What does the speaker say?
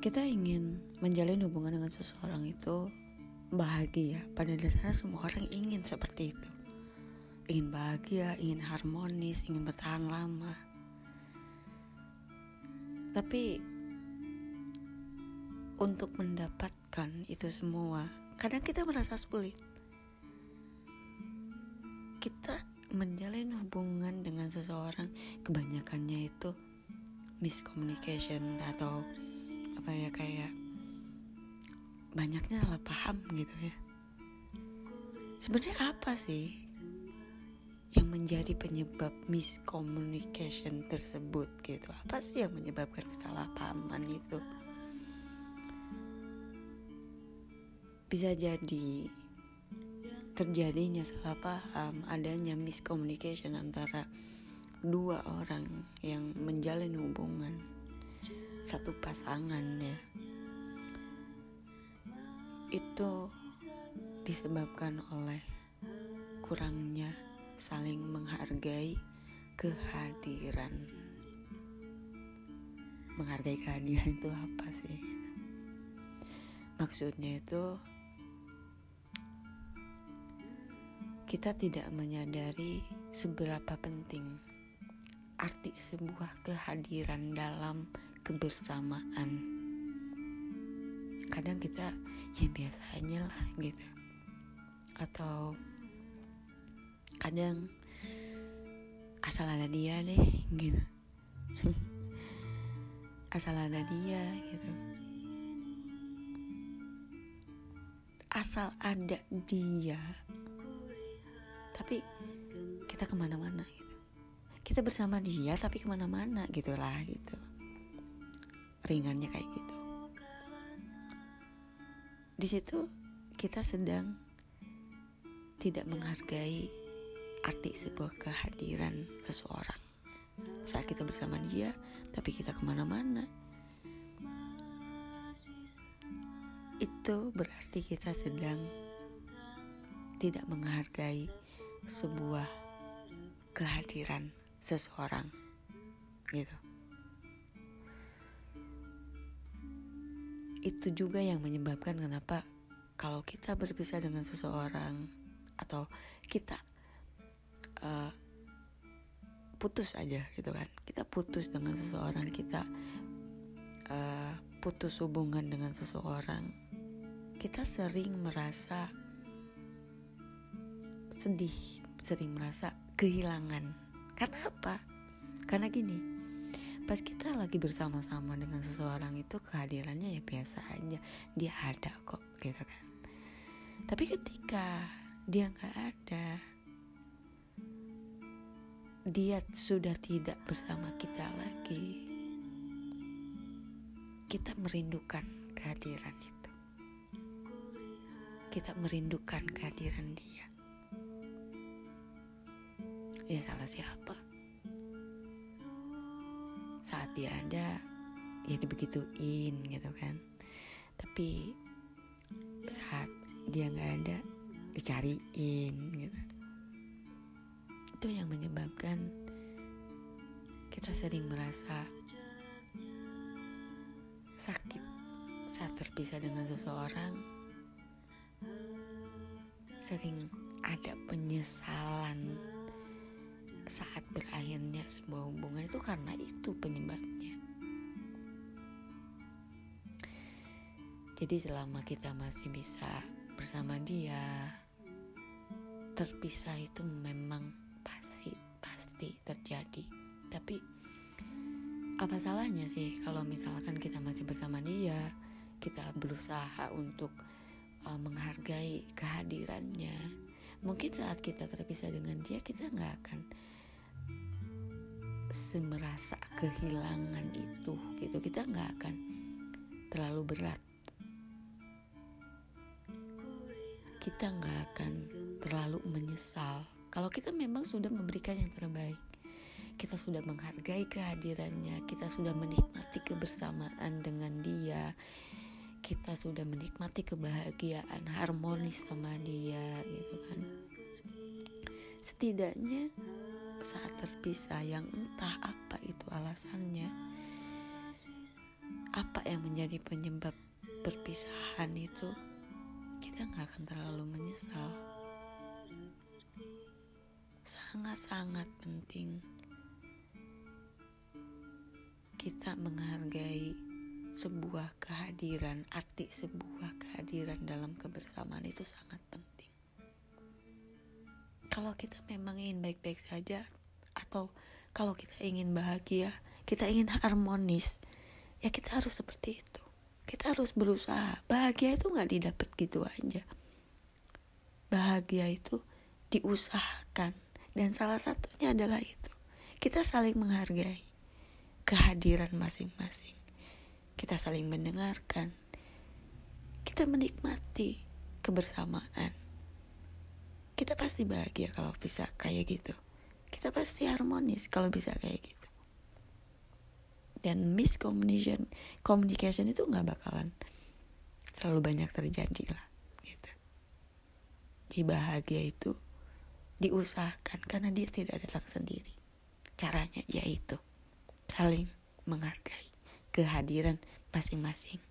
kita ingin menjalin hubungan dengan seseorang itu bahagia. Pada dasarnya semua orang ingin seperti itu. Ingin bahagia, ingin harmonis, ingin bertahan lama. Tapi untuk mendapatkan itu semua, kadang kita merasa sulit. Kita menjalin hubungan dengan seseorang kebanyakannya itu miscommunication atau apa ya kayak banyaknya salah paham gitu ya. Sebenarnya apa sih yang menjadi penyebab miscommunication tersebut gitu? Apa sih yang menyebabkan kesalahpahaman itu bisa jadi terjadinya salah paham adanya miscommunication antara dua orang yang menjalin hubungan satu pasangan ya. Itu disebabkan oleh kurangnya saling menghargai kehadiran. Menghargai kehadiran itu apa sih? Maksudnya itu kita tidak menyadari seberapa penting arti sebuah kehadiran dalam kebersamaan. Kadang kita ya biasa aja lah gitu. Atau kadang asal ada dia deh gitu. Asal ada dia gitu. Asal ada dia tapi kita ke mana-mana gitu. Kita bersama dia tapi ke mana-mana gitulah gitu ringannya kayak gitu. Di situ kita sedang tidak menghargai arti sebuah kehadiran seseorang. Saat kita bersama dia tapi kita ke mana-mana. Itu berarti kita sedang tidak menghargai sebuah kehadiran seseorang gitu itu juga yang menyebabkan kenapa kalau kita berpisah dengan seseorang atau kita uh, putus aja gitu kan. Kita putus dengan seseorang kita uh, putus hubungan dengan seseorang kita sering merasa sedih sering merasa kehilangan. Karena apa? Karena gini pas kita lagi bersama-sama dengan seseorang itu kehadirannya ya biasa aja. Dia ada kok gitu kan. Tapi ketika dia nggak ada dia sudah tidak bersama kita lagi kita merindukan kehadiran itu. Kita merindukan kehadiran dia. Ya salah siapa saat dia ada ya dibegituin gitu kan. Tapi saat dia nggak ada dicariin gitu. Itu yang menyebabkan kita sering merasa sakit. Saat terpisah dengan seseorang sering ada penyesalan saat berakhirnya sebuah hubungan itu karena itu penyebabnya. Jadi selama kita masih bisa bersama dia, terpisah itu memang pasti pasti terjadi. Tapi apa salahnya sih kalau misalkan kita masih bersama dia, kita berusaha untuk uh, menghargai kehadirannya. Mungkin saat kita terpisah dengan dia, kita nggak akan semerasa kehilangan itu gitu. Kita nggak akan terlalu berat. Kita nggak akan terlalu menyesal. Kalau kita memang sudah memberikan yang terbaik kita sudah menghargai kehadirannya kita sudah menikmati kebersamaan dengan dia kita sudah menikmati kebahagiaan harmonis sama dia gitu kan. Setidaknya saat terpisah yang entah apa itu alasannya apa yang menjadi penyebab perpisahan itu kita nggak akan terlalu menyesal. Sangat-sangat penting kita menghargai sebuah kehadiran arti sebuah kehadiran dalam kebersamaan itu sangat penting kalau kita memang ingin baik-baik saja atau kalau kita ingin bahagia kita ingin harmonis ya kita harus seperti itu. Kita harus berusaha. Bahagia itu nggak didapat gitu aja. Bahagia itu diusahakan. Dan salah satunya adalah itu. Kita saling menghargai kehadiran masing-masing. Kita saling mendengarkan. Kita menikmati kebersamaan kita pasti bahagia kalau bisa kayak gitu. Kita pasti harmonis kalau bisa kayak gitu. Dan miscommunication communication itu nggak bakalan terlalu banyak terjadi lah gitu. Di bahagia itu diusahakan karena dia tidak datang sendiri. Caranya yaitu saling menghargai kehadiran masing-masing